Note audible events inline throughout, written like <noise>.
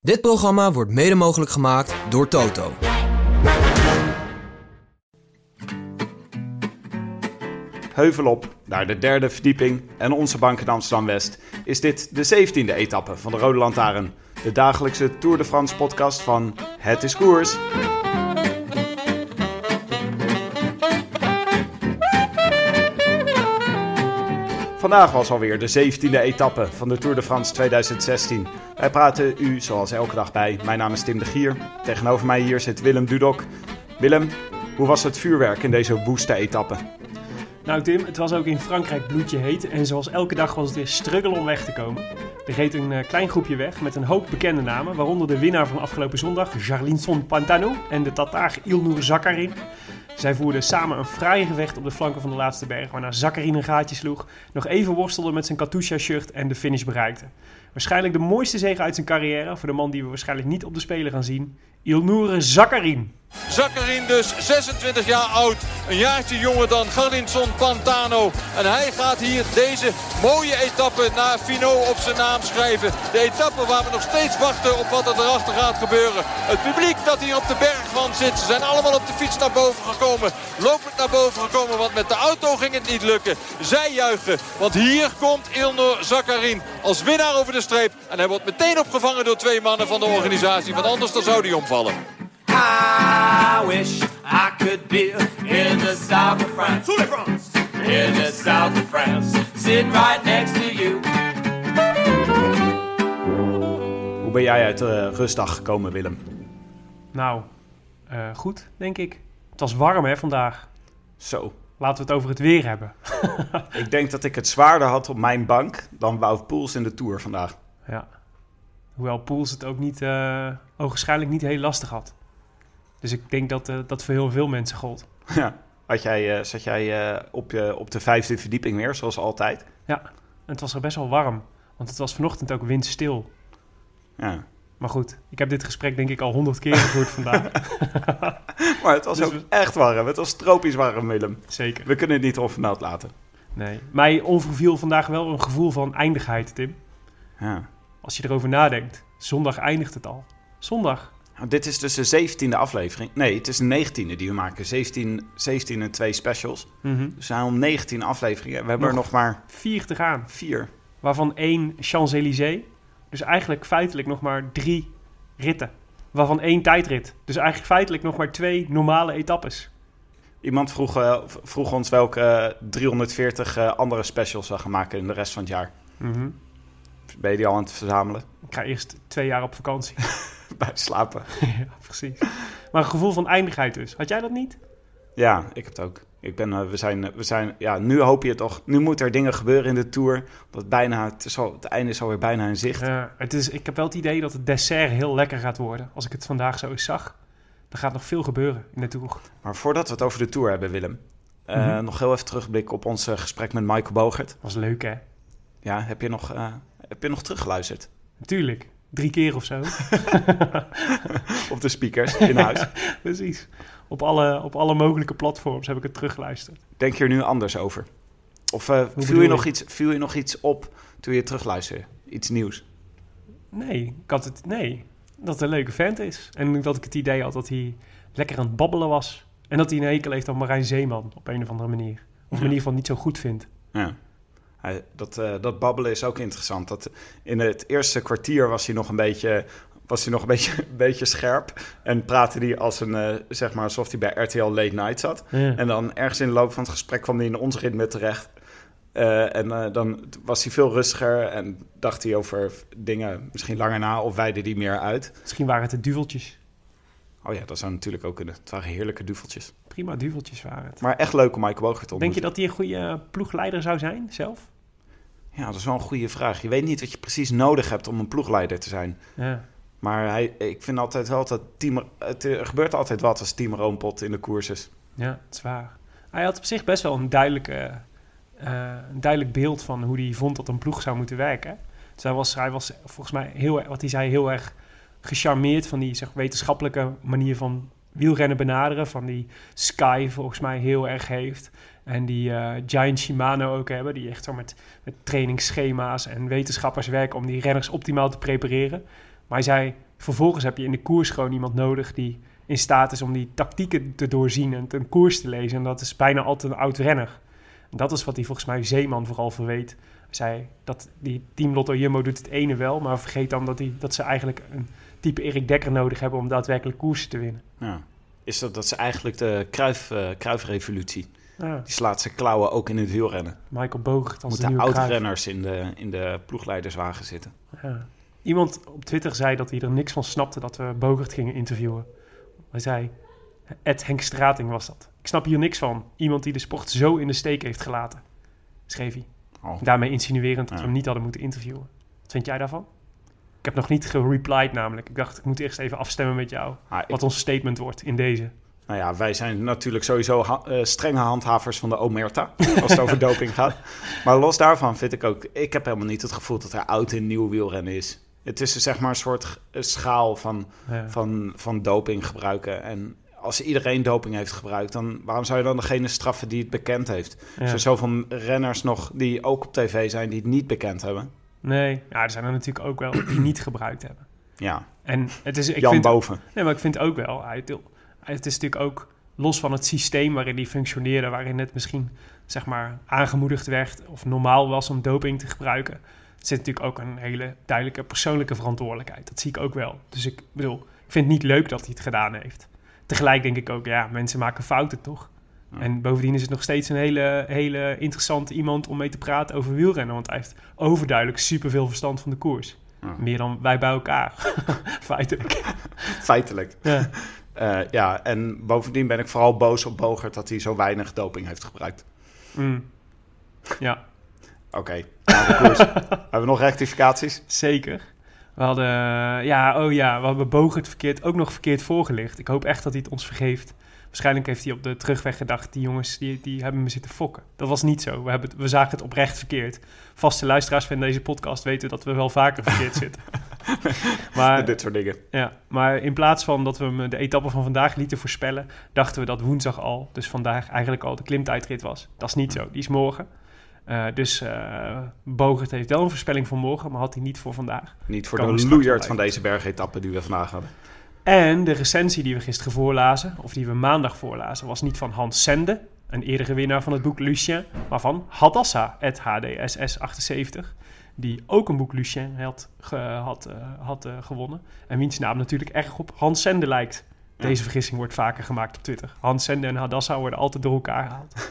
Dit programma wordt mede mogelijk gemaakt door Toto. Heuvelop, naar de derde verdieping en onze bank in Amsterdam-West, is dit de 17e etappe van de Rode Lantaarn. De dagelijkse Tour de France podcast van Het is Koers. Vandaag was alweer de 17e etappe van de Tour de France 2016. Wij praten u zoals elke dag bij. Mijn naam is Tim de Gier. Tegenover mij hier zit Willem Dudok. Willem, hoe was het vuurwerk in deze woeste etappe? Nou Tim, het was ook in Frankrijk bloedje heet en zoals elke dag was het weer struggle om weg te komen. Er reed een uh, klein groepje weg met een hoop bekende namen, waaronder de winnaar van afgelopen zondag, Jarlinson Pantano en de Tataar Ilnur Zakarin. Zij voerden samen een fraaie gevecht op de flanken van de laatste berg, waarna Zakarin een gaatje sloeg, nog even worstelde met zijn Katusha-shirt en de finish bereikte. Waarschijnlijk de mooiste zege uit zijn carrière voor de man die we waarschijnlijk niet op de Spelen gaan zien, Ilnur Zakarin. Zakarin dus 26 jaar oud. Een jaartje jonger dan Garlinson Pantano. En hij gaat hier deze mooie etappe naar Fino op zijn naam schrijven. De etappe waar we nog steeds wachten op wat er erachter gaat gebeuren. Het publiek dat hier op de bergwand zit. Ze zijn allemaal op de fiets naar boven gekomen. Lopend naar boven gekomen, want met de auto ging het niet lukken. Zij juichen, want hier komt Ilnur Zakarin als winnaar over de streep. En hij wordt meteen opgevangen door twee mannen van de organisatie. Want anders dan zou hij omvallen. I wish I could be in the south of France. In the south of France. Sitting right next to you. Hoe ben jij uit de rustdag gekomen, Willem? Nou, uh, goed, denk ik. Het was warm hè vandaag. Zo. Laten we het over het weer hebben. <laughs> ik denk dat ik het zwaarder had op mijn bank dan Wout Poels in de Tour vandaag. Ja. Hoewel Poels het ook niet, uh, ogenschijnlijk niet heel lastig had. Dus ik denk dat uh, dat voor heel veel mensen gold. Ja. Had jij, uh, zat jij op, je, op de vijfde verdieping weer, zoals altijd? Ja, en het was er best wel warm. Want het was vanochtend ook windstil. Ja. Maar goed, ik heb dit gesprek denk ik al honderd keer gevoerd vandaag. <laughs> maar het was dus ook we... echt warm. Het was tropisch warm, Willem. Zeker. We kunnen het niet onvermeld laten. Nee. Mij onverviel vandaag wel een gevoel van eindigheid, Tim. Ja. Als je erover nadenkt. Zondag eindigt het al. Zondag. Nou, dit is dus de 17e aflevering. Nee, het is de 19e die we maken. 17, 17 en twee specials. Mm -hmm. Dus we zijn om 19 afleveringen. We hebben nog er nog maar... Vier te gaan. Vier. Waarvan één Champs-Élysées. Dus eigenlijk feitelijk nog maar drie ritten. Waarvan één tijdrit. Dus eigenlijk feitelijk nog maar twee normale etappes. Iemand vroeg, uh, vroeg ons welke uh, 340 uh, andere specials we gaan maken in de rest van het jaar. Mm -hmm. Ben je die al aan het verzamelen? Ik ga eerst twee jaar op vakantie. <laughs> Bij slapen. <laughs> ja, precies. Maar een gevoel van eindigheid dus. Had jij dat niet? Ja, ik heb het ook. Ik ben, uh, we zijn, we zijn, ja, nu hoop je toch. Nu moeten er dingen gebeuren in de tour. Dat bijna, het, is al, het einde is alweer bijna in zicht. Het is, ik heb wel het idee dat het dessert heel lekker gaat worden. Als ik het vandaag zo eens zag. Er gaat nog veel gebeuren in de tour. Maar voordat we het over de tour hebben, Willem. Uh, mm -hmm. Nog heel even terugblikken op ons uh, gesprek met Michael Bogert. Was leuk, hè? Ja, heb je nog, heb je nog teruggeluisterd? Natuurlijk. Drie keer of zo. <laughs> op de speakers in huis. <laughs> Precies. Op alle, op alle mogelijke platforms heb ik het teruggeluisterd. Denk je er nu anders over? Of uh, viel, je nog iets, viel je nog iets op toen je terugluisterde? Iets nieuws? Nee, ik had het, nee, dat het een leuke vent is. En dat ik het idee had dat hij lekker aan het babbelen was. En dat hij een hekel heeft aan Marijn Zeeman op een of andere manier. Of een manier van niet zo goed vindt. Ja. Hij, dat, uh, dat babbelen is ook interessant. Dat in het eerste kwartier was hij nog een beetje, was hij nog een beetje, een beetje scherp. En praatte hij als een, uh, zeg maar alsof hij bij RTL Late Night zat. Ja. En dan ergens in de loop van het gesprek kwam hij in ons ritme terecht. Uh, en dan was hij veel rustiger en dacht hij over dingen misschien langer na of weidde die meer uit. Misschien waren het de duveltjes. Oh ja, dat zou natuurlijk ook kunnen. Het waren heerlijke duveltjes. Prima duveltjes waren het. Maar echt leuk om Michael Bogert te ontmoeten. Denk je dat hij een goede ploegleider zou zijn zelf? Ja, dat is wel een goede vraag. Je weet niet wat je precies nodig hebt om een ploegleider te zijn. Ja. Maar hij, ik vind altijd wel dat team, het er gebeurt altijd wat als team Roompot in de koers is. Ja, het is waar. Hij had op zich best wel een, duidelijke, eh, een duidelijk beeld van hoe hij vond dat een ploeg zou moeten werken. Dus hij was, hij was volgens mij heel, erg- wat hij zei, heel erg gecharmeerd van die zeg, wetenschappelijke manier van wielrennen benaderen. Van die Sky volgens mij heel erg heeft. En die eh, Giant Shimano ook hebben. Die echt zo met, met trainingsschema's en wetenschappers werken om die renners optimaal te prepareren. Maar hij zei, vervolgens heb je in de koers gewoon iemand nodig die in staat is om die tactieken te doorzien en een koers te lezen. En dat is bijna altijd een oud renner. En dat is wat hij volgens mij Zeeman vooral verweet. Hij zei dat die Team Lotto Jumbo doet het ene wel, maar vergeet dan dat, die, dat ze eigenlijk een type Erik Dekker nodig hebben om daadwerkelijk koersen te winnen. Ja. Is dat, dat is eigenlijk de Kruif, eh, Kruifrevolutie. Ja, Die slaat zijn klauwen ook in het wielrennen. Michael Bogert als de Moeten nieuwe Cruijff. oud-renners in de, in de ploegleiderswagen zitten. Ja. Iemand op Twitter zei dat hij er niks van snapte dat we Bogert gingen interviewen. Hij zei, Ed Henk Strating was dat. Ik snap hier niks van. Iemand die de sport zo in de steek heeft gelaten, schreef hij. Oh. Daarmee insinuerend dat Ja. we hem niet hadden moeten interviewen. Wat vind jij daarvan? Ik heb nog niet gereplied namelijk. Ik dacht, ik moet eerst even afstemmen met jou. Ah, ik- Wat ons statement wordt in deze. Nou ja, wij zijn natuurlijk sowieso ha- eh, strenge handhavers van de Omerta. <laughs> Als het over doping gaat. Maar los daarvan vind ik ook... Ik heb helemaal niet het gevoel dat er oud en nieuw wielrennen is. Het is zeg maar een soort schaal van, Ja. van, van doping gebruiken. En als iedereen doping heeft gebruikt... dan waarom zou je dan degene straffen die het bekend heeft? Ja. Er zijn zoveel renners nog die ook op tv zijn... die het niet bekend hebben. Nee, ja, er zijn er natuurlijk ook wel die niet gebruikt hebben. Ja, En het is, ik Jan vind, Boven. Nee, maar ik vind ook wel. Het is natuurlijk ook los van het systeem waarin die functioneerde, waarin het misschien zeg maar aangemoedigd werd of normaal was om doping te gebruiken. Zit natuurlijk ook een hele duidelijke persoonlijke verantwoordelijkheid. Dat zie ik ook wel. Dus ik bedoel, ik vind het niet leuk dat hij het gedaan heeft. Tegelijk denk ik ook, ja, mensen maken fouten toch? Ja. En bovendien is het nog steeds een hele, hele interessante iemand om mee te praten over wielrennen. Want hij heeft overduidelijk superveel verstand van de koers. Ja. Meer dan wij bij elkaar, <laughs> feitelijk. Feitelijk. Ja. <laughs> Eh, ja, en bovendien ben ik vooral boos op Bogert... dat hij zo weinig doping heeft gebruikt. Mm. Ja, Oké. <laughs> Hebben we nog rectificaties? zeker. We hadden, ja, oh ja, we hebben Bogert verkeerd, ook nog verkeerd voorgelicht. Ik hoop echt dat hij het ons vergeeft. Waarschijnlijk heeft hij op de terugweg gedacht, die jongens, die, die hebben me zitten fokken. Dat was niet zo. We, hebben het, we zagen het oprecht verkeerd. Vaste luisteraars van deze podcast weten dat we wel vaker verkeerd <laughs> zitten. Maar, Dit soort dingen. ja, maar in plaats van dat we hem de etappe van vandaag lieten voorspellen, dachten we dat woensdag al, dus vandaag eigenlijk al de klimtijdrit was. Dat is niet zo, die is morgen. Eh, dus eh Bogert heeft wel een voorspelling voor morgen, maar had hij niet voor vandaag. Niet voor de wel van deze bergetappe die we vandaag hadden. En de recensie die we gisteren voorlazen, of die we maandag voorlazen, was niet van Hans Sende, een eerdere winnaar van het boek Lucien, maar van Hadassa, het HDSS78, die ook een boek Lucien had, ge- had, had eh, gewonnen. En wiens naam natuurlijk erg op Hans Sende lijkt. Deze vergissing wordt vaker gemaakt op Twitter. Hans Sende en Hadassa worden altijd door elkaar gehaald. <laughs>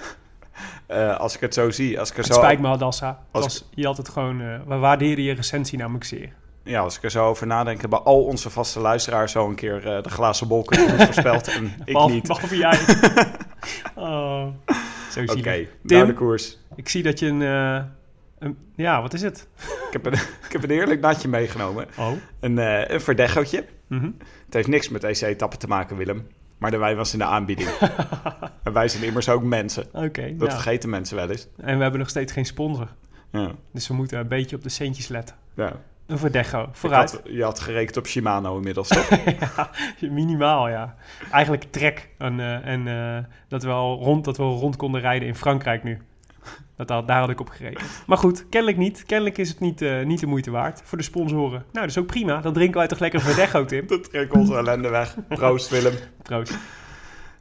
Eh, als ik het zo zie, als ik er Het zo, spijt me, Hadassa. Als je had het gewoon, eh, we waarderen je recensie namelijk zeer. ja, als ik er zo over nadenk, hebben al onze vaste luisteraars zo een keer eh, de glazen bol kunnen goed voorspeld en <laughs> ik behalve, niet. Oké, behalve jij. <laughs> oh, zo zie je. Tim? naar de koers. Ik zie dat je een, een... Ja, wat is het? Ik heb een, <laughs> ik heb een heerlijk natje meegenomen. Oh. Een, eh een. Mhm. Het heeft niks met deze etappe te maken, Willem. Maar de wijn was in de aanbieding. <laughs> en wij zijn immers ook mensen. Oké, Dat vergeten mensen wel eens. En we hebben nog steeds geen sponsor. Ja, Dus we moeten een beetje op de centjes letten. ja. Een Verdecho, Ik vooruit. had- je had gerekend op Shimano inmiddels, <laughs> toch? ja, minimaal, ja. Eigenlijk trek. En, eh, en eh, dat, we al rond, dat we al rond konden rijden in Frankrijk nu. Dat, had- daar had ik op gerekend. Maar goed, kennelijk niet. Kennelijk is het niet, eh, niet de moeite waard voor de sponsoren. Nou, dat is ook prima. Dan drinken wij toch lekker Verdecho, Tim. <laughs> Dat trek onze ellende weg. Proost, Willem. Troost.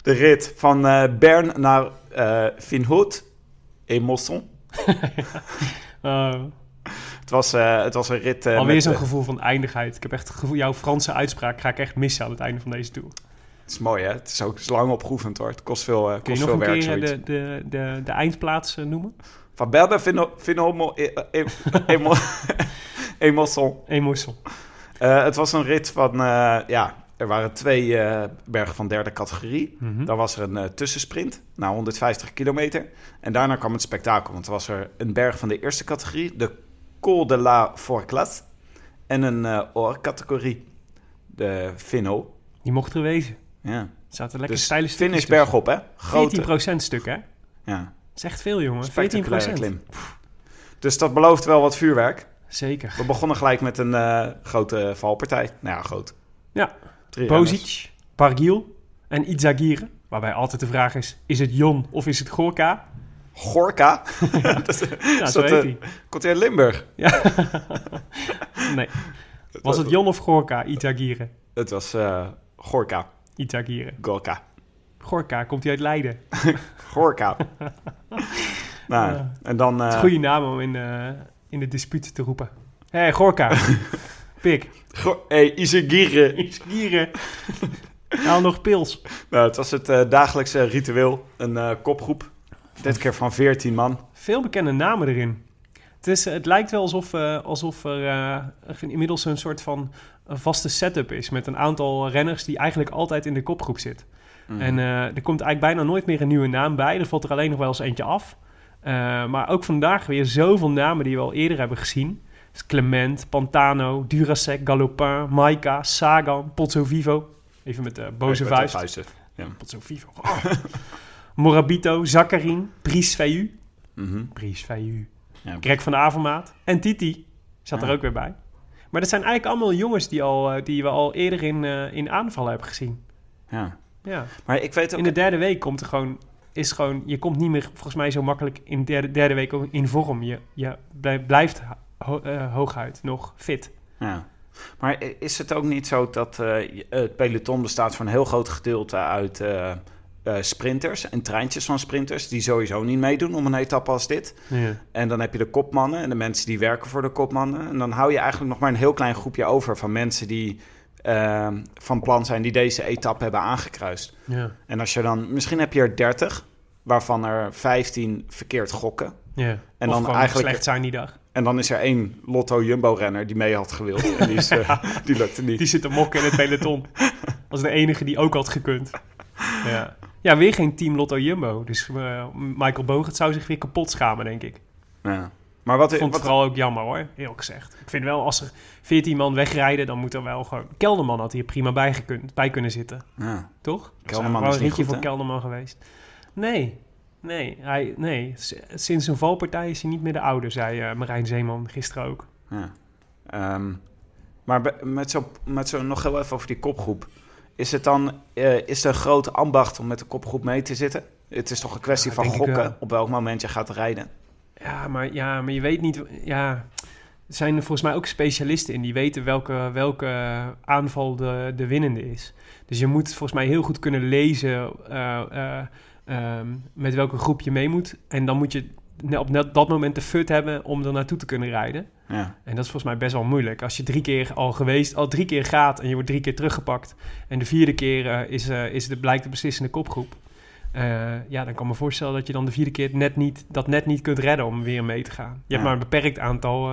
De rit van eh Bern naar eh Vinhout et Mosson. <laughs> Uh, Het was, het was een rit... eh, alweer zo'n gevoel van eindigheid. Ik heb echt het gevoel, jouw Franse uitspraak ga ik echt missen aan het einde van deze tour. Het is mooi, hè? Het is ook lang opgeoefend, hoor. Het kost veel, eh, Kun je kost nog veel een werk, keer eh, de, de, de, de eindplaats eh, noemen? Van Bern naar Vinhout Vinhout et Mosson. Emotion. Eh, het was een rit van... eh, ja, er waren twee bergen van derde categorie. Mhm. Dan was er een tussensprint na 150 kilometer. En daarna kwam het spektakel. Want er was er een berg van de eerste categorie, de Col de la Forclas. En een eh categorie. de Finno. Die mocht er wezen. Ja. Zaten lekker Dus steile is bergop, hè? Grote. 14% stuk, hè? Dat Ja, is echt veel, jongen. 14%. spectaculaire klim. Dus dat belooft wel wat vuurwerk. Zeker. We begonnen gelijk met een eh, grote valpartij. Nou ja, groot. Ja. Bozic, Bargiel en Itzagire. Waarbij altijd de vraag is, is het Jon of is het Gorka? Gorka. <laughs> <laughs> dat is, Ja, zo dat, heet eh. Komt hij uit Limburg? Ja. <laughs> nee. Was het Jon of Gorka, Itzagire? Het was eh, Gorka. Itzagire. Gorka. Gorka, komt hij uit Leiden? <laughs> Gorka. <laughs> nou, en dan... Eh, goede naam om in, eh, in de dispuut te roepen. Hé, hey, Gorka. <laughs> Pik. Go- hey, Izagire. Itzagire. Haal nog pils. Nou, het was het eh, dagelijkse ritueel. Een kopgroep. Dit keer van 14 man. Veel bekende namen erin. Het, is, het lijkt wel alsof, alsof er inmiddels een soort van een vaste setup is... met een aantal renners die eigenlijk altijd in de kopgroep zit. Mhm. En eh, er komt eigenlijk bijna nooit meer een nieuwe naam bij. Er valt er alleen nog wel eens eentje af. Eh, maar ook vandaag weer zoveel namen die we al eerder hebben gezien. Dus Clement, Pantano, Durasec, Galopin, Maika, Sagan, Pozzo Vivo. Even met de boze Met de vuist. vuisten. Pozzo Vivo. Oh. <laughs> Morabito, Zakkarin, Brice Mhm. Brice Ja. Greg van Avermaat en Titi zat er Ja. ook weer bij. Maar dat zijn eigenlijk allemaal jongens die, al, eh, die we al eerder in, eh, in aanval hebben gezien. ja. Ja. Maar ik weet ook... In de derde week komt er gewoon, is gewoon, je komt niet meer volgens mij zo makkelijk in de derde, derde week in vorm. Je, je blij- blijft ho- eh, hooguit nog fit. Ja. Maar is het ook niet zo dat het peloton bestaat voor een heel groot gedeelte uit eh, sprinters en treintjes van sprinters die sowieso niet meedoen om een etappe als dit? Ja. En dan heb je de kopmannen en de mensen die werken voor de kopmannen. En dan hou je eigenlijk nog maar een heel klein groepje over van mensen die eh, van plan zijn die deze etappe hebben aangekruist. Ja. En als je dan, misschien heb je er 30, waarvan er 15 verkeerd gokken. ja. En dan eigenlijk- slecht zijn die dag. En dan is er één Lotto Jumbo-renner die mee had gewild. En die, is, <laughs> eh, die lukte niet. Die zit te mokken in het peloton. <laughs> Als de enige die ook had gekund. Ja, ja weer geen team Lotto Jumbo. Dus eh, Michael Bogert zou zich weer kapot schamen, denk ik. Ja. Maar wat, Ik vond wat, het vooral ook jammer hoor, eerlijk gezegd. Ik vind wel, als er 14 man wegrijden, dan moet er wel gewoon... Kelderman had hier prima bij, gekund, bij kunnen zitten, ja. toch? Kelderman is een niet ritje goed, voor hè? Kelderman geweest. Nee, nee, hij, nee. Sinds zijn valpartij is hij niet meer de oude, zei eh, Marijn Zeeman gisteren ook. Ja. Ehm, maar met zo, met zo nog heel even over die kopgroep. Is het dan eh, is er een grote ambacht om met de kopgroep mee te zitten? Het is toch een kwestie Ja, van gokken wel. op welk moment je gaat rijden? Ja, maar, ja, maar je weet niet... Ja, er zijn er volgens mij ook specialisten in die weten welke, welke aanval de, de winnende is. Dus je moet volgens mij heel goed kunnen lezen eh, eh, ehm, met welke groep je mee moet. En dan moet je op net dat moment de fut hebben om er naartoe te kunnen rijden. Ja. En dat is volgens mij best wel moeilijk. Als je drie keer al geweest, al drie keer gaat en je wordt drie keer teruggepakt. En de vierde keer eh, is, eh, is de, blijkt de beslissende kopgroep. Eh, ja, dan kan ik me voorstellen dat je dan de vierde keer net niet, dat net niet kunt redden om weer mee te gaan. Je Ja. hebt maar een beperkt aantal,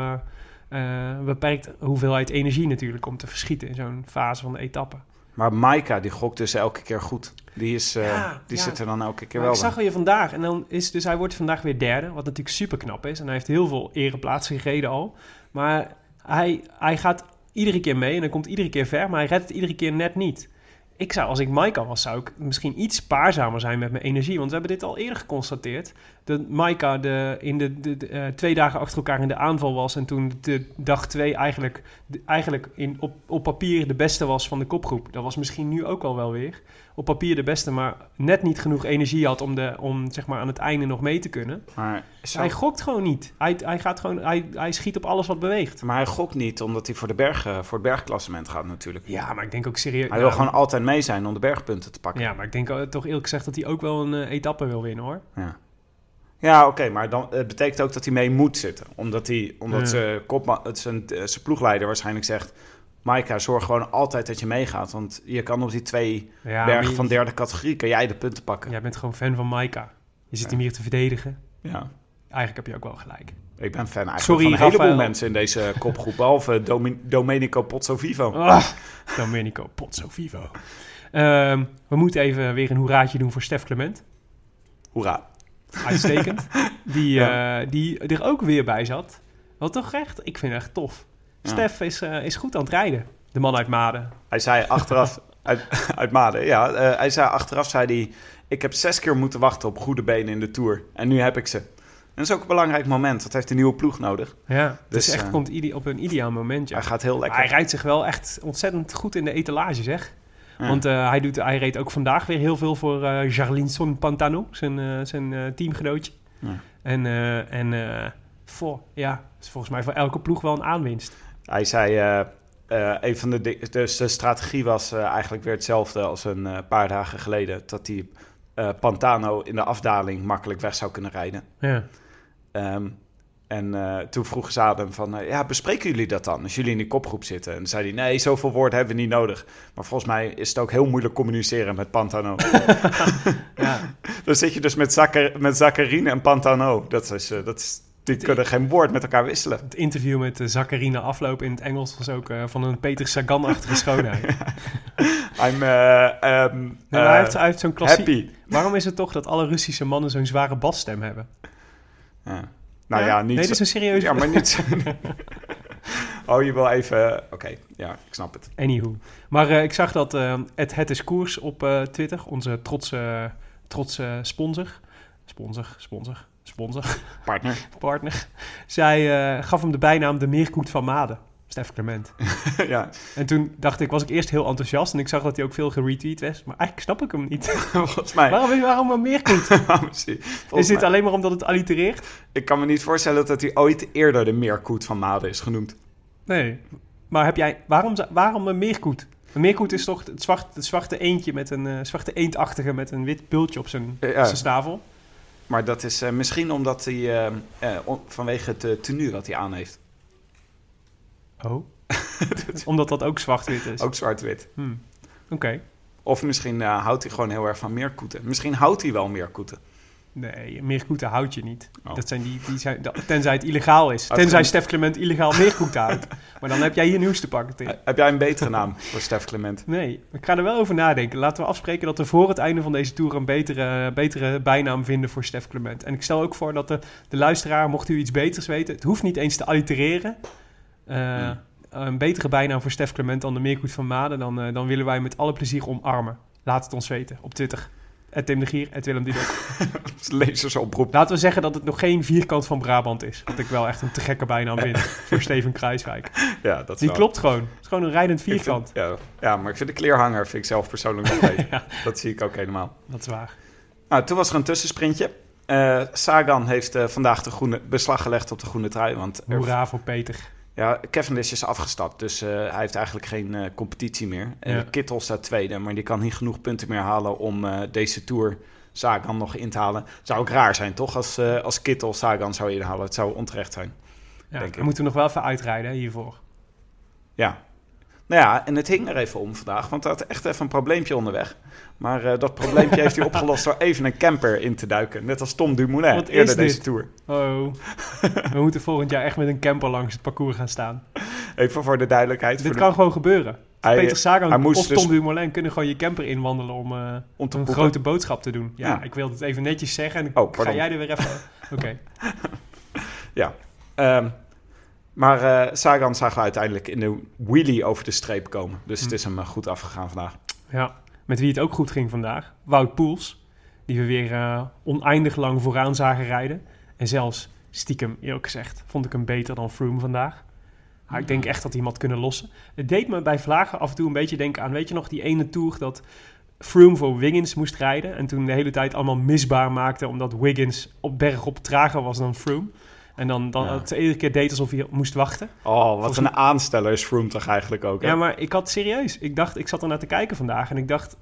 een beperkt hoeveelheid energie natuurlijk om te verschieten in zo'n fase van de etappe. Maar Maika, die gokt dus elke keer goed. Die, is, eh, Ja, die ja. zit er dan elke keer Maar wel ik zag weer vandaag, en dan is dus hij wordt vandaag weer derde, wat natuurlijk super knap is. En hij heeft heel veel ereplaatsen gereden al. Maar hij, hij gaat iedere keer mee en hij komt iedere keer ver, maar hij redt het iedere keer net niet. Ik zou, als ik Maika was, zou ik misschien iets spaarzamer zijn met mijn energie. Want we hebben dit al eerder geconstateerd. Dat Maika de, in de, de, eh, twee dagen achter elkaar in de aanval was. En toen de dag twee eigenlijk, eigenlijk in, op, op papier de beste was van de kopgroep. Dat was misschien nu ook al wel weer. Op papier de beste, maar net niet genoeg energie had om, de, om zeg maar, aan het einde nog mee te kunnen. Maar, Dus hij gokt gewoon niet. Hij, hij, gaat gewoon, hij, hij schiet op alles wat beweegt. maar hij gokt niet omdat hij voor, de berg, eh, voor het bergklassement gaat natuurlijk. Ja, maar ik denk ook serieus... Hij ja, wil gewoon altijd mee zijn om de bergpunten te pakken. Ja, maar ik denk eh, toch eerlijk gezegd dat hij ook wel een eh, etappe wil winnen, hoor. Ja, ja oké, maar dan, het betekent ook dat hij mee moet zitten. Omdat, hij, omdat Ja. zijn, kopma, het zijn, eh, zijn ploegleider waarschijnlijk zegt... Maika, zorg gewoon altijd dat je meegaat. Want je kan op die twee Ja, bergen je- van derde categorie... kan jij de punten pakken. Jij bent gewoon fan van Maika. Je zit hem hier te verdedigen. Ja. Eigenlijk heb je ook wel gelijk. Ik ben fan eigenlijk Sorry, van een heleboel Rafael. mensen in deze <laughs> kopgroep. Behalve Domi- Domenico Pozzovivo. Ah, Domenico Pozzo Vivo. Ehm, we moeten even weer een hoeraatje doen voor Stef Clement. Hoera. Uitstekend. <laughs> die, eh, die er ook weer bij zat. Wat toch echt, ik vind het echt tof. Stef is, eh, is goed aan het rijden. De man uit Maden. Hij zei achteraf, <laughs> uit, uit Maden, ja. eh, hij zei achteraf, zei hij, ik heb zes keer moeten wachten op goede benen in de Tour. En nu heb ik ze. En dat is ook een belangrijk moment. Dat heeft een nieuwe ploeg nodig. Ja, dus Dus, echt komt ide- op een ideaal moment. Ja. Hij gaat heel lekker. Hij rijdt zich wel echt ontzettend goed in de etalage, zeg. Ja. Want hij, doet, hij reed ook vandaag weer heel veel voor eh Jarlinson Pantano, zijn, zijn teamgenootje. Ja. En, en voor, ja, is volgens mij voor elke ploeg wel een aanwinst. Hij zei, eh, eh, een van de, dus de strategie was eh, eigenlijk weer hetzelfde als een paar dagen geleden. Dat hij eh, Pantano in de afdaling makkelijk weg zou kunnen rijden. Ja. Ehm, en toen vroeg ze aan hem van, ja, bespreken jullie dat dan? Als jullie in die kopgroep zitten. En dan zei hij, nee, zoveel woorden hebben we niet nodig. Maar volgens mij is het ook heel moeilijk communiceren met Pantano. <laughs> ja. dan zit je dus met, Zacher, met Zacharine en Pantano. Dat is, dat is, die kunnen geen woord met elkaar wisselen. Het interview met uh, Zakarina afloop in het Engels was ook eh, van een Peter Sagan-achtige schoonheid. <laughs> I'm eh, ehm, Nee, hij eh, heeft, heeft zo'n klassiek... happy. Waarom is het toch dat alle Russische mannen zo'n zware basstem hebben? Ja. Nou ja, niet Nee, dit is een serieus... Ja, maar niet <laughs> oh, je wil even... Oké, ja, ik snap het. Anywho. Maar eh, ik zag dat eh, het, het is koers op eh, Twitter, onze trotse, trotse sponsor. Sponsor, sponsor, sponsor, Partner. <laughs> partner. Zij eh, gaf hem de bijnaam de Meerkoet van Maden. Stef Clement. <laughs> ja, En toen dacht ik, was ik eerst heel enthousiast en ik zag dat hij ook veel geretweet was. Maar eigenlijk snap ik hem niet. <laughs> volgens mij. waarom, waarom een Meerkoet? Is dit alleen maar omdat het allitereert? Ik kan me niet voorstellen dat hij ooit eerder de meerkoet van Maden is genoemd. Nee. Maar heb jij, waarom, waarom een meerkoet? Een meerkoet is toch het zwarte, het zwarte eendje met een eh, zwarte eendachtige met een wit bultje op zijn, Ja. zijn snavel. Maar dat is eh, misschien omdat hij eh, eh, vanwege het tenue wat hij aan heeft. Oh. <laughs> Omdat dat ook zwart-wit is. Ook zwart-wit. Hmm. Oké. Of misschien houdt hij gewoon heel erg van meerkoeten. Misschien houdt hij wel meerkoeten. Nee, meerkoeten houd je niet. Oh. Dat zijn die, die zijn, dat- tenzij het illegaal is. Tenzij Stef Clement illegaal meerkoeten houdt. Maar dan heb jij hier nieuws te pakken, Tim. Heb jij een betere naam voor Stef Clement? Nee, ik ga er wel over nadenken. Laten we afspreken dat we voor het einde van deze tour een betere, betere bijnaam vinden voor Stef Clement. En ik stel ook voor dat de, de luisteraar, mocht u iets beters weten, het hoeft niet eens te allitereren. Eh, Een betere bijnaam voor Stef Clement dan de Meerkoet van Maden, dan, eh, dan willen wij met alle plezier omarmen. Laat het ons weten op Twitter. Het Tim de Gier, het Willem Dudok. <laughs> Lezersoproep. Laten we zeggen dat het nog geen vierkant van Brabant is. Wat ik wel echt een te gekke bijnaam vind <laughs> voor Steven Kruiswijk. Ja, dat Die wel- klopt gewoon. Het is gewoon een rijdend vind- vierkant. ja, ja, maar ik vind de kleerhanger vind ik zelf persoonlijk nog beter. <laughs> Dat zie ik ook helemaal. Dat is waar. Nou, toen was er een tussensprintje. Eh, Sagan heeft eh, vandaag de groene, beslag gelegd op de groene trui. Want er- Hoera voor Peter. Ja, Cavendish is afgestapt, dus eh, hij heeft eigenlijk geen eh, competitie meer. En Ja. Kittel staat tweede, maar die kan niet genoeg punten meer halen om eh, deze Tour Sagan nog in te halen. Zou ook raar zijn, toch? Als, als Kittel Sagan zou inhalen. Het zou onterecht zijn. Ja, Denk we moeten nog wel even uitrijden hiervoor. Ja. Nou ja, en het hing er even om vandaag, want hij had echt even een probleempje onderweg. Maar eh, dat probleempje heeft hij opgelost door even een camper in te duiken. Net als Tom Dumoulin Wat eerder deze Tour. Oh, we moeten volgend jaar echt met een camper langs het parcours gaan staan. Even voor de duidelijkheid. Dit de- kan gewoon gebeuren. Hij- Peter Sagan of dus- Tom Dumoulin kunnen gewoon je camper inwandelen om, eh, om een grote boodschap te doen. Ja, Ja. ik wil het even netjes zeggen. En Oh, ga pardon. jij er weer even... <laughs> Oké. Ja. Ehm, maar eh, Sagan zagen we uiteindelijk in de wheelie over de streep komen. Dus Hm. het is hem goed afgegaan vandaag. Ja, met wie het ook goed ging vandaag. Wout Poels, die we weer eh, oneindig lang vooraan zagen rijden. En zelfs, stiekem eerlijk gezegd, vond ik hem beter dan Froome vandaag. Maar ik denk echt dat hij hem had kunnen lossen. Het deed me bij Vlagen af en toe een beetje denken aan, weet je nog, die ene tour dat Froome voor Wiggins moest rijden. En toen de hele tijd allemaal misbaar maakte, omdat Wiggins op bergop trager was dan Froome. En dan, dan Ja. het iedere keer deed alsof hij moest wachten. Oh, wat Volgens een aansteller is Froome toch eigenlijk ook. hè? Ja, maar ik had serieus. Ik dacht, ik zat er naar te kijken vandaag en ik dacht,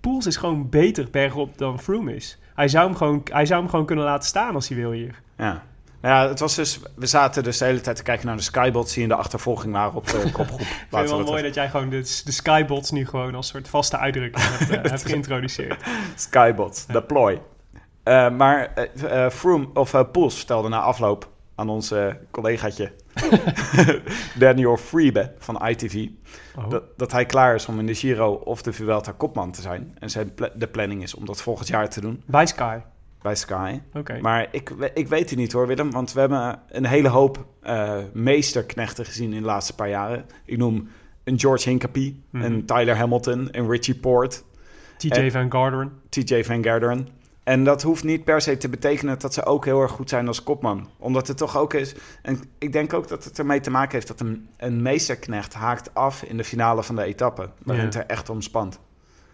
Poels is gewoon beter bergop dan Froome is. Hij zou hem gewoon, hij zou hem gewoon kunnen laten staan als hij wil hier. Ja. Nou ja, het was dus, we zaten dus de hele tijd te kijken naar de skybots die in de achtervolging waren op de <laughs> kopgroep. Ik vind het wel we mooi dat jij gewoon de, de skybots nu gewoon als soort vaste uitdrukking hebt, eh, hebt <laughs> geïntroduceerd. Skybots, deploy. Eh, maar Froome, of eh Poels vertelde na afloop aan ons eh, collegaatje <laughs> Daniel Freebe van ITV Oh. dat, dat hij klaar is om in de Giro of de Vuelta kopman te zijn. En zijn pla- de planning is om dat volgend jaar te doen Bij Sky. bij Sky. Oké. Maar ik, ik weet het niet hoor, Willem. Want we hebben een hele hoop meesterknechten gezien in de laatste paar jaren. Ik noem een George Hincapie, Mhm. een Tyler Hamilton, een Richie Port, TJ Van Garderen. TJ Van Garderen. En dat hoeft niet per se te betekenen dat ze ook heel erg goed zijn als kopman. Omdat het toch ook is... En ik denk ook dat het ermee te maken heeft dat een, een meesterknecht haakt af in de finale van de etappe. Waarin Ja. het er echt om spant.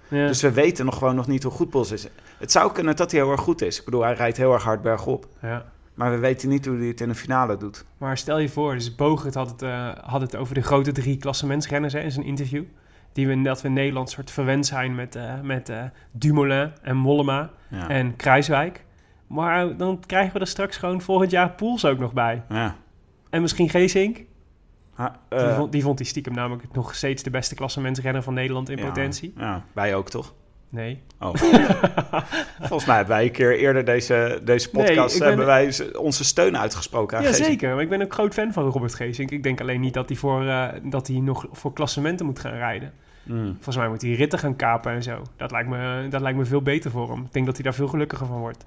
Ja. Dus we weten nog gewoon nog niet hoe goed Poels is. Het zou kunnen dat hij heel erg goed is. Ik bedoel, hij rijdt heel erg hard bergop. ja. Maar we weten niet hoe hij het in de finale doet. Maar stel je voor, dus Bogert had het, eh, had het over de grote drie klassementsrenners hè, in zijn interview. Die we, dat we in Nederland soort verwend zijn met, eh, met eh, Dumoulin en Mollema Ja. en Kruiswijk. Maar dan krijgen we er straks gewoon volgend jaar Poels ook nog bij. ja. En misschien Geesink. Ha, Die, eh, vond, die vond die stiekem namelijk nog steeds de beste klassementsrenner van Nederland in ja, potentie. Ja, wij ook toch? Nee. Oh. <laughs> Volgens mij hebben wij een keer eerder deze, deze Nee, podcast... ben- hebben wij onze steun uitgesproken aan Ja, Geesink. zeker. Maar ik ben ook groot fan van Robert Geesink. Ik denk alleen niet dat hij, voor, eh, dat hij nog voor klassementen moet gaan rijden. Mm. Volgens mij moet hij ritten gaan kapen en zo. Dat lijkt me, dat lijkt me veel beter voor hem. Ik denk dat hij daar veel gelukkiger van wordt.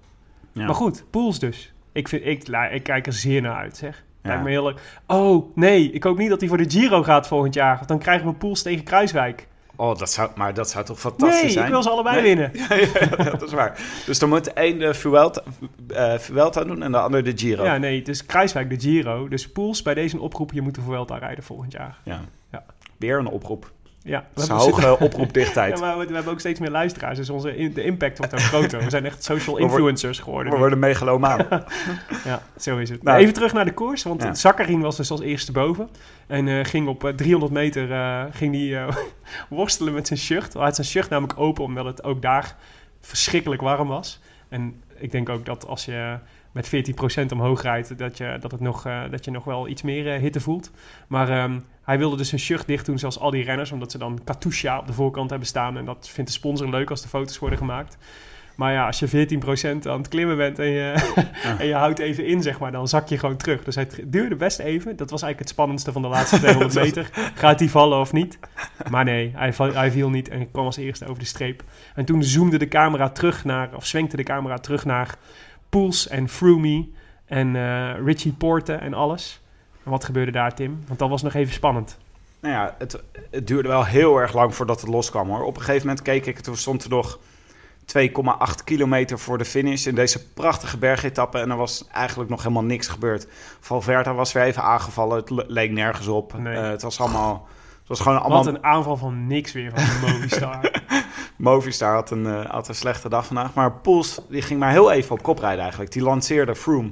Ja. Maar goed, Pools dus. Ik, vind, ik, ik kijk er zeer naar uit, zeg. Ja. Lijkt me heel leuk. Oh, nee. Ik hoop niet dat hij voor de Giro gaat volgend jaar. Want dan krijgen we Pools tegen Kruiswijk. Oh, dat zou, maar dat zou toch fantastisch Nee, zijn? ik wil ze allebei Nee. winnen. <laughs> Ja, dat is waar. Dus dan moet een de Vuelta, eh, Vuelta doen en de ander de Giro. Ja, nee. Dus Kruiswijk de Giro. Dus Pools bij deze oproep, je moet de Vuelta rijden volgend jaar. Ja. Ja. Weer een oproep. Ja, Dat is we een hebben- hoge oproepdichtheid. <laughs> Ja, maar we, we hebben ook steeds meer luisteraars. Dus onze, in- de impact wordt ook <laughs> groter. We zijn echt social influencers geworden. We worden megalomaan. <laughs> Ja, zo is het. Nou, Even terug naar de koers, want Ja. Was dus als eerste boven. En eh, ging op eh, 300 meter eh, ging die, eh, worstelen met zijn shirt. Hij had zijn shirt namelijk open, omdat het ook daar verschrikkelijk warm was. En ik denk ook dat als je met 14% omhoog rijdt, dat je, dat het nog, eh, dat je nog wel iets meer eh, hitte voelt. Maar ehm, hij wilde dus zijn shirt dicht doen, zoals al die renners, omdat ze dan Katusha op de voorkant hebben staan. En dat vindt de sponsor leuk als de foto's worden gemaakt. Maar ja, als je 14% aan het klimmen bent en je, <laughs> en je houdt even in, zeg maar, dan zak je gewoon terug. Dus het duurde best even. Dat was eigenlijk het spannendste van de laatste 200 <laughs> meter. Gaat hij vallen of niet? Maar nee, hij, hij viel niet en kwam als eerste over de streep. En toen zoomde de camera terug naar, of zwenkte de camera terug naar Poels en Froome en eh, Richie Porte en alles. En wat gebeurde daar, Tim? Want dat was nog even spannend. nou ja, het, het duurde wel heel erg lang voordat het loskwam hoor. Op een gegeven moment keek ik, toen stond er nog 2,8 kilometer voor de finish in deze prachtige bergetappe. En er was eigenlijk nog helemaal niks gebeurd. Valverde was weer even aangevallen. Het le- leek nergens op. Nee. Eh, het was allemaal... Het was gewoon allemaal... Wat een aanval van niks weer van de Movistar. <laughs> Movistar had een, eh, had een slechte dag vandaag. Maar Poels die ging maar heel even op kop rijden eigenlijk. Die lanceerde Froome.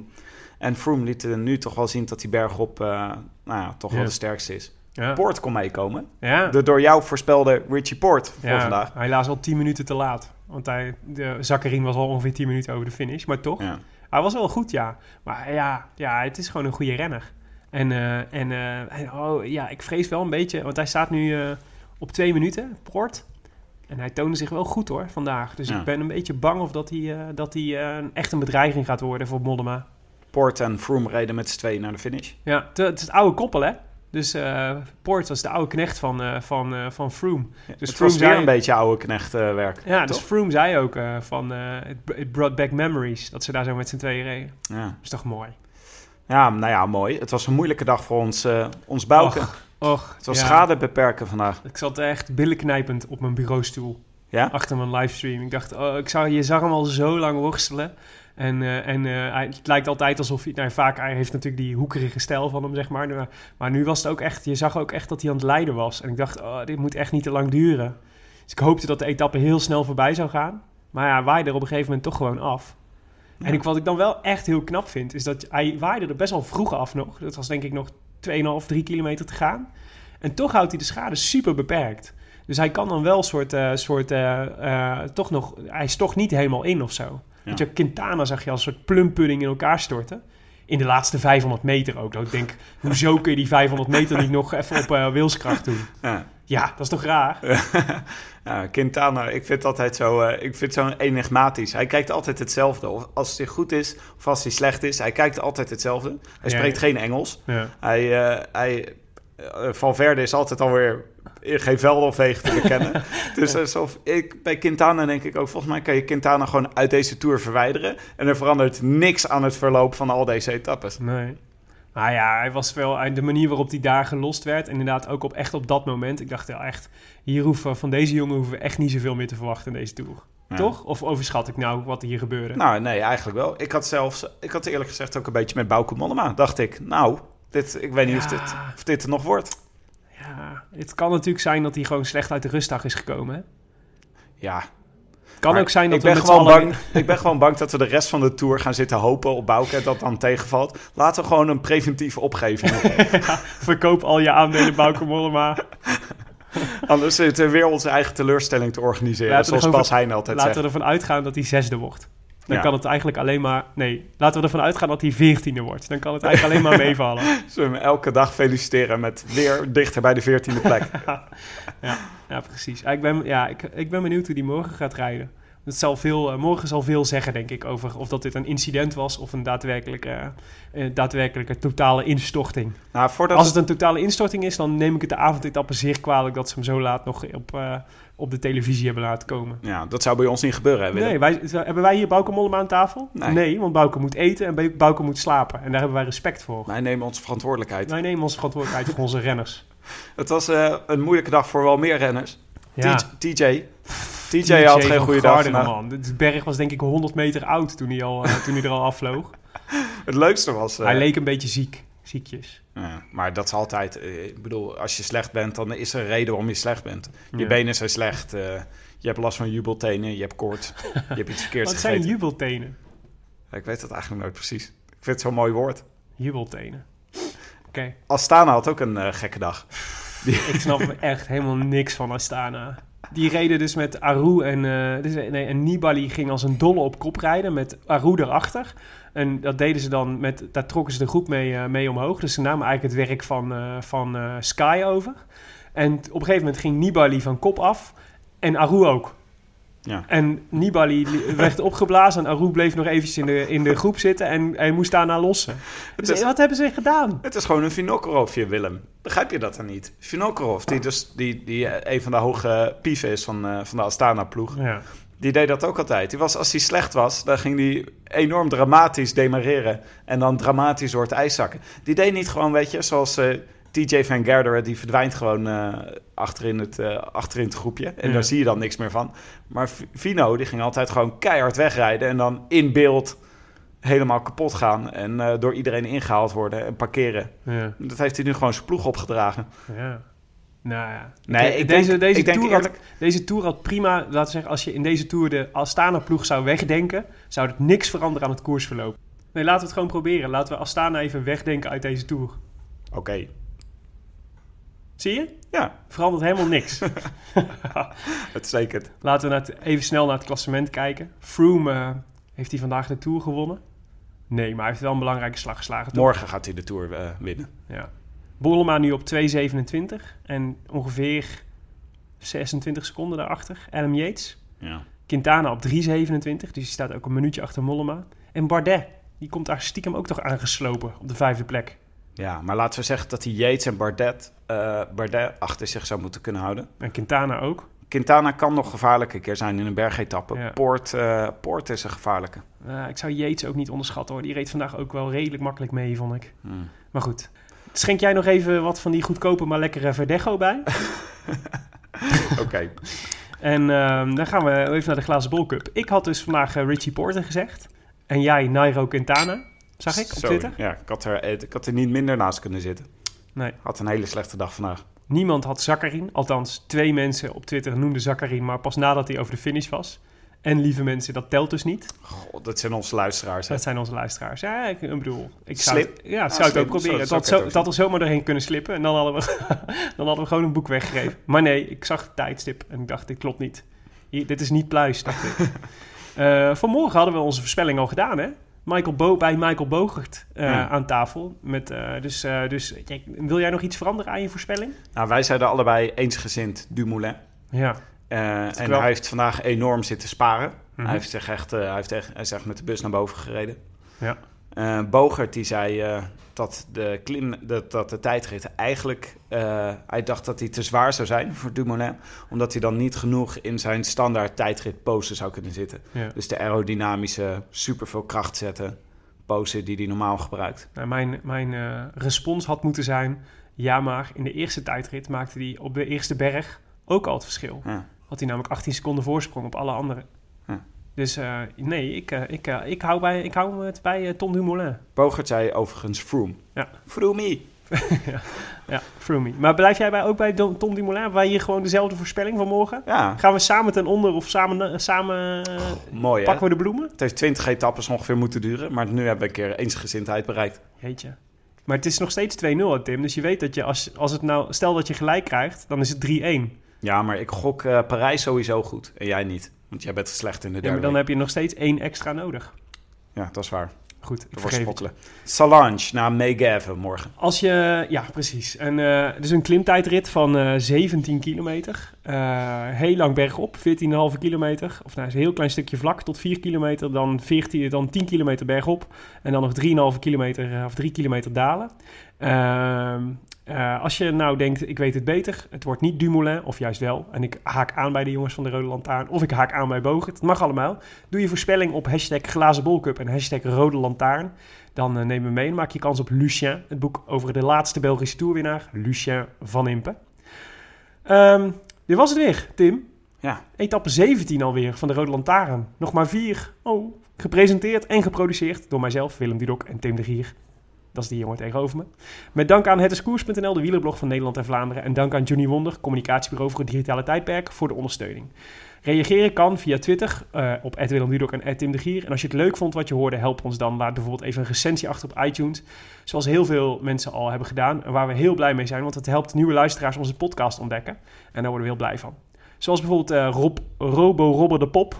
En Froome liet er nu toch wel zien dat hij bergop uh, nou ja, toch Ja. wel de sterkste is. ja. Poort kon meekomen. ja. De door jou voorspelde Richie Poort voor vandaag. helaas al 10 minuten te laat. Want hij, de Zakkerin was al ongeveer 10 minuten over de finish. Maar toch, hij was wel goed, ja. Maar ja, ja het is gewoon een goede renner. En, eh, en, eh, en, oh, ja, ik vrees wel een beetje... Want hij staat nu eh, op 2 minuten, Poort. En hij toonde zich wel goed hoor, vandaag. Dus Ja. ik ben een beetje bang of dat hij, dat hij echt een bedreiging gaat worden voor Mollema. Poort en Froome reden met z'n tweeën naar de finish. Ja, het, is het oude koppel hè. Dus Poort was de oude knecht van, van, van Froome. Dus Dus het Froome zei- een beetje oude knechtwerk. Ja, dus? Froome zei ook van it, it brought back memories. Dat ze daar zo met z'n tweeën reden. Ja. Dat is toch mooi. Ja, nou ja, mooi. Het was een moeilijke dag voor ons, eh ons Bouke. Och, och, het was ja. schade beperken vandaag. Ik zat echt billenknijpend op mijn bureaustoel Ja? achter mijn livestream. Ik dacht, oh, ik zag, je zag hem al zo lang worstelen. En, eh, en eh, het lijkt altijd alsof hij... Nou, vaak, hij heeft natuurlijk die hoekerige stijl van hem, zeg maar. Maar, maar nu was het ook echt... Je zag ook echt dat hij aan het lijden was. En ik dacht, oh, dit moet echt niet te lang duren. Dus ik hoopte dat de etappe heel snel voorbij zou gaan. Maar ja, hij waaide er op een gegeven moment toch gewoon af. Ja. En ik, wat ik dan wel echt heel knap vind... is dat hij waaide er best wel vroeg af nog. Dat was denk ik nog 2,5, 3 kilometer te gaan. En toch houdt hij de schade super beperkt. Dus hij kan dan wel een soort... eh, soort eh, eh, toch nog, hij is toch niet helemaal in of zo. Weet je, Quintana zag je als een soort plumpudding in elkaar storten. In de laatste 500 meter ook. Dat ik denk, hoezo kun je die 500 meter niet nog even op wilskracht doen? Ja. Ja, dat is toch raar? <laughs> ja, Quintana, ik vind het altijd zo, eh, ik vind zo enigmatisch. Hij kijkt altijd hetzelfde. Of als hij goed is, of als hij slecht is. Hij kijkt altijd hetzelfde. Hij Ja, spreekt ja. geen Engels. Ja. Hij, eh, hij, eh, Valverde is altijd alweer geen velden of wegen te bekennen. <laughs> dus alsof ik, bij Quintana denk ik ook, volgens mij kan je Quintana gewoon uit deze Tour verwijderen. En er verandert niks aan het verloop van al deze etappes. Nee. Maar ja, hij was wel de manier waarop hij daar gelost werd. En inderdaad ook op, echt op dat moment. Ik dacht wel echt, hier hoeven, van deze jongen hoeven we echt niet zoveel meer te verwachten in deze Tour. Ja. Of? Of overschat ik nou wat hier gebeurde? Nou, nee, eigenlijk wel. Ik had zelfs, ik had eerlijk gezegd ook een beetje met Bauke Mollema. Dacht ik, nou, dit, ik weet niet of, Ja. dit, of dit er nog wordt. Ja, het kan natuurlijk zijn dat hij gewoon slecht uit de rustdag is gekomen. Hè? Ja, kan maar ook zijn dat ik ben, gewoon allen... bang, <laughs> ik ben gewoon bang dat we de rest van de Tour gaan zitten hopen op Bauke en dat dan tegenvalt. Laten we gewoon een preventieve opgeving <laughs> doen. Verkoop al je aandelen Bauke Mollema. <laughs> Anders zitten we weer onze eigen teleurstelling te organiseren. Laten zoals Bas Heijn altijd Laten zegt. we ervan uitgaan dat hij zesde wordt. Dan Ja. kan het eigenlijk alleen maar... Nee, laten we ervan uitgaan dat hij veertiende wordt. Dan kan het eigenlijk alleen maar meevallen. <laughs> Zullen we hem elke dag feliciteren met weer dichter bij de veertiende plek. <laughs> Ja, ja precies. Ja, ik, ben, ja, ik, ik ben benieuwd hoe die morgen gaat rijden. Het zal veel, eh, morgen zal veel zeggen, denk ik, over of dat dit een incident was of een daadwerkelijke, eh, daadwerkelijke totale instorting. Nou, voordat Als het een totale instorting is, dan neem ik het de avondetappe zeer kwalijk dat ze hem zo laat nog op, eh, op de televisie hebben laten komen. Ja, dat zou bij ons niet gebeuren, hè? Nee, wij, hebben wij hier Bauke Mollema aan tafel? Nee. want Bauke moet eten en Bauke moet slapen. En daar hebben wij respect voor. Wij nemen onze verantwoordelijkheid. Wij nemen onze verantwoordelijkheid voor onze renners. <laughs> Het was eh, een moeilijke dag voor wel meer renners. Ja. TJ. TJ had geen goede dag man. De berg was denk ik 100 meter oud toen hij, al, eh, toen hij er al afvloog. <laughs> Het leukste was... eh, Hij leek een beetje ziek. Ziekjes. ja, maar dat is altijd... eh, ik bedoel, als je slecht bent, dan is er een reden waarom je slecht bent. Je Ja. benen zijn slecht. eh, je hebt last van jubeltenen. Je hebt koorts. je hebt iets <laughs> verkeerds Wat zijn jubeltenen? Ja, ik weet het eigenlijk nooit precies. Ik vind het zo'n mooi woord. Jubeltenen. Oké, Astana had ook een eh, gekke dag. <laughs> ik snap er echt helemaal niks van Astana. Die reden dus met Aru en, eh, nee, en Nibali ging als een dolle op kop rijden met Aru erachter. En dat deden ze dan met, daar trokken ze de groep mee, eh, mee omhoog. Dus ze namen eigenlijk het werk van, eh, van Sky over. En op een gegeven moment ging Nibali van kop af en Aru ook. Ja. En Nibali li- werd <laughs> opgeblazen en Aru bleef nog eventjes in de, in de groep zitten en hij moest daarna lossen. Dus, is- wat hebben ze gedaan? Het is gewoon een Vinokorofje, Willem. Begrijp je dat dan niet? Vinokorov, die, dus, die, die eh, een van de hoge pieven is van, eh, van de Astana-ploeg... Ja. Die deed dat ook altijd. Die was, als hij slecht was, dan ging hij enorm dramatisch demareren. En dan dramatisch door het ijs zakken. Die deed niet gewoon, weet je, zoals eh, TJ van Garderen. Die verdwijnt gewoon eh, achterin, het, eh, achterin het groepje. En Ja. daar zie je dan niks meer van. Maar Vino, die ging altijd gewoon keihard wegrijden. En dan in beeld helemaal kapot gaan. En eh, door iedereen ingehaald worden en parkeren. Ja. Dat heeft hij nu gewoon zijn ploeg opgedragen. Ja. Nou ja. Nee, ik deze, denk- deze, ik denk tour had, deze tour had prima, laten we zeggen, als je in deze tour de Astana-ploeg zou wegdenken, zou het niks veranderen aan het koersverloop. Nee, laten we het gewoon proberen. Laten we Astana even wegdenken uit deze tour. Oké. Zie je? Ja, Verandert helemaal niks. <laughs> uitstekend. laten we naar het- even snel naar het klassement kijken. Froome, eh, heeft hij vandaag de tour gewonnen? Nee, maar hij heeft wel een belangrijke slag geslagen. toch? Morgen gaat hij de Tour eh, winnen. Ja. Bollema nu op 2,27 en ongeveer 26 seconden daarachter. Adam Yates. Ja. Quintana op 3,27, dus die staat ook een minuutje achter Mollema. En Bardet, die komt daar stiekem ook toch aangeslopen op de vijfde plek. Ja, maar laten we zeggen dat hij Yates en Bardet, eh, Bardet achter zich zou moeten kunnen houden. En Quintana ook. Quintana kan nog gevaarlijk een keer zijn in een bergetappe. Ja. Poort, eh, Poort is een gevaarlijke. Eh, ik zou Yates ook niet onderschatten hoor. Die reed vandaag ook wel redelijk makkelijk mee, vond ik. Hmm. Maar goed. Schenk jij nog even wat van die goedkope, maar lekkere Verdecho bij? <laughs> Oké. En ehm, dan gaan we even naar de glazen bol cup. Ik had dus vandaag Richie Porter gezegd. En jij Nairo Quintana, zag ik op Twitter. Ja, ik had, er, eh, ik had er niet minder naast kunnen zitten. Nee. Had een hele slechte dag vandaag. Niemand had Zakarin. Althans, twee mensen op Twitter noemden Zakarin, maar pas nadat hij over de finish was. En lieve mensen, dat telt dus niet. God, dat zijn onze luisteraars. hè. Dat zijn onze luisteraars. Ja, ik, ik bedoel, ik zou, het- ja, Ah, zou het ook proberen. Dat, zo, dat er zomaar doorheen kunnen slippen. En dan hadden, we, <laughs> dan hadden we gewoon een boek weggegeven. Maar nee, ik zag het tijdstip en ik dacht, dit klopt niet. Hier, dit is niet pluis, dacht ik. <laughs> Eh, vanmorgen hadden we onze voorspelling al gedaan, hè? Michael Bo bij Michael Bogert eh, Ja. aan tafel. Met, eh, dus eh, dus kijk, wil jij nog iets veranderen aan je voorspelling? Nou, wij zeiden allebei eensgezind Dumoulin. Ja. En hij heeft vandaag enorm zitten sparen. Mhm. Hij heeft zich echt, hij heeft echt, hij is echt met de bus naar boven gereden. Ja. Bogert die zei dat, de klim, dat, dat de tijdrit eigenlijk... eh, hij dacht dat hij te zwaar zou zijn voor Dumoulin. Omdat hij dan niet genoeg in zijn standaard tijdrit pose zou kunnen zitten. Ja. Dus de aerodynamische, superveel kracht zetten. pose die hij normaal gebruikt. Nou, mijn mijn eh, respons had moeten zijn... Ja, maar in de eerste tijdrit maakte hij op de eerste berg ook al het verschil. Ja. Had hij namelijk 18 seconden voorsprong op alle anderen. Dus eh, nee, ik, eh, ik, eh, ik, hou bij, ik hou het bij Tom Dumoulin. Bogert zei overigens Froome. Ja. Froome. <laughs> Ja. Maar blijf jij bij, ook bij Don- Tom Dumoulin? Hebben wij hier gewoon dezelfde voorspelling van morgen? Ja, Gaan we samen ten onder of samen, samen mooi hè? pakken we de bloemen? Het heeft 20 etappes ongeveer moeten duren, maar nu hebben we een keer eensgezindheid bereikt. Jeetje. Maar het is nog steeds 2-0, hè, Tim. Dus je weet dat je, als, als het nou, stel dat je gelijk krijgt, dan is het 3-1. Ja, maar ik gok Parijs sowieso goed en jij niet. Want jij bent slecht in de Ja, derde maar dan week. heb je nog steeds één extra nodig. Ja, dat is waar. Goed, ik je. spottelen. Salange na Megave morgen. Als je, ja, precies. En, eh het is een klimtijdrit van eh 17 kilometer. Eh, heel lang bergop, 14,5 kilometer. Of nou, is een heel klein stukje vlak tot 4 kilometer. Dan, 14, dan 10 kilometer bergop. En dan nog 3,5 kilometer eh, of 3 kilometer dalen. Eh, als je nou denkt, ik weet het beter. Het wordt niet Dumoulin, of juist wel. En ik haak aan bij de jongens van de Rode Lantaarn. Of ik haak aan bij Bogert. Het mag allemaal. Doe je voorspelling op hashtag glazenbolcup en hashtag Rode Lantaarn. Dan eh, nemen we mee en maak je kans op Lucien. Het boek over de laatste Belgische toerwinnaar, Lucien van Impe. Ehm, dit was het weer, Tim. Ja, Etappe 17 alweer van de Rode Lantaarn. Nog maar vier. Oh, gepresenteerd en geproduceerd door mijzelf, Willem Dudok en Tim de Gier. Dat is die jongen tegenover me. Met dank aan hetiskoers.nl, de wielerblog van Nederland en Vlaanderen. En dank aan Johnny Wonder, communicatiebureau voor het digitale tijdperk, voor de ondersteuning. Reageren kan via Twitter eh, op Willem en Tim. En als je het leuk vond wat je hoorde, help ons dan. Laat bijvoorbeeld even een recensie achter op iTunes. Zoals heel veel mensen al hebben gedaan. En waar we heel blij mee zijn, want het helpt nieuwe luisteraars onze podcast ontdekken. En daar worden we heel blij van. Zoals bijvoorbeeld eh, Rob, Robo Robber de Pop.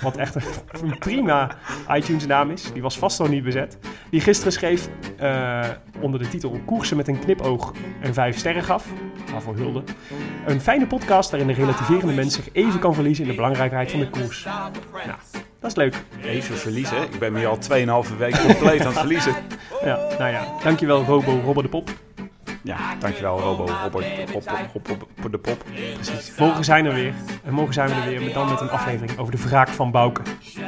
Wat echt een, prima iTunes naam is. Die was vast nog niet bezet. Die gisteren schreef eh, onder de titel Koersen met een knipoog en vijf sterren gaf. Waarvoor hulde. Een fijne podcast waarin de relativerende mens zich even kan verliezen in de belangrijkheid van de koers. Nou, dat is leuk. even verliezen. Ik ben hier al 2,5 week compleet aan het verliezen. Ja, nou ja, dankjewel Robo Robber de Pop. Ja, dankjewel Robo, Robert, Rob, Rob, Rob, Rob, de Pop. Precies. Morgen zijn we er weer. En morgen zijn we er weer, met dan met een aflevering over de wraak van Bouke.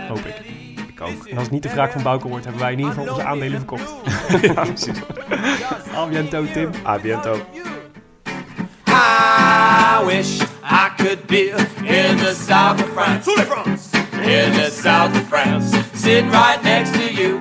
Hoop ik. Ik ook. En als het niet de wraak van Bouke wordt, hebben wij in ieder geval onze aandelen verkocht. <laughs> Ja, precies. Al biento, Tim. A biento. I wish I could be in the south of France. In the south of France, sitting right next to you.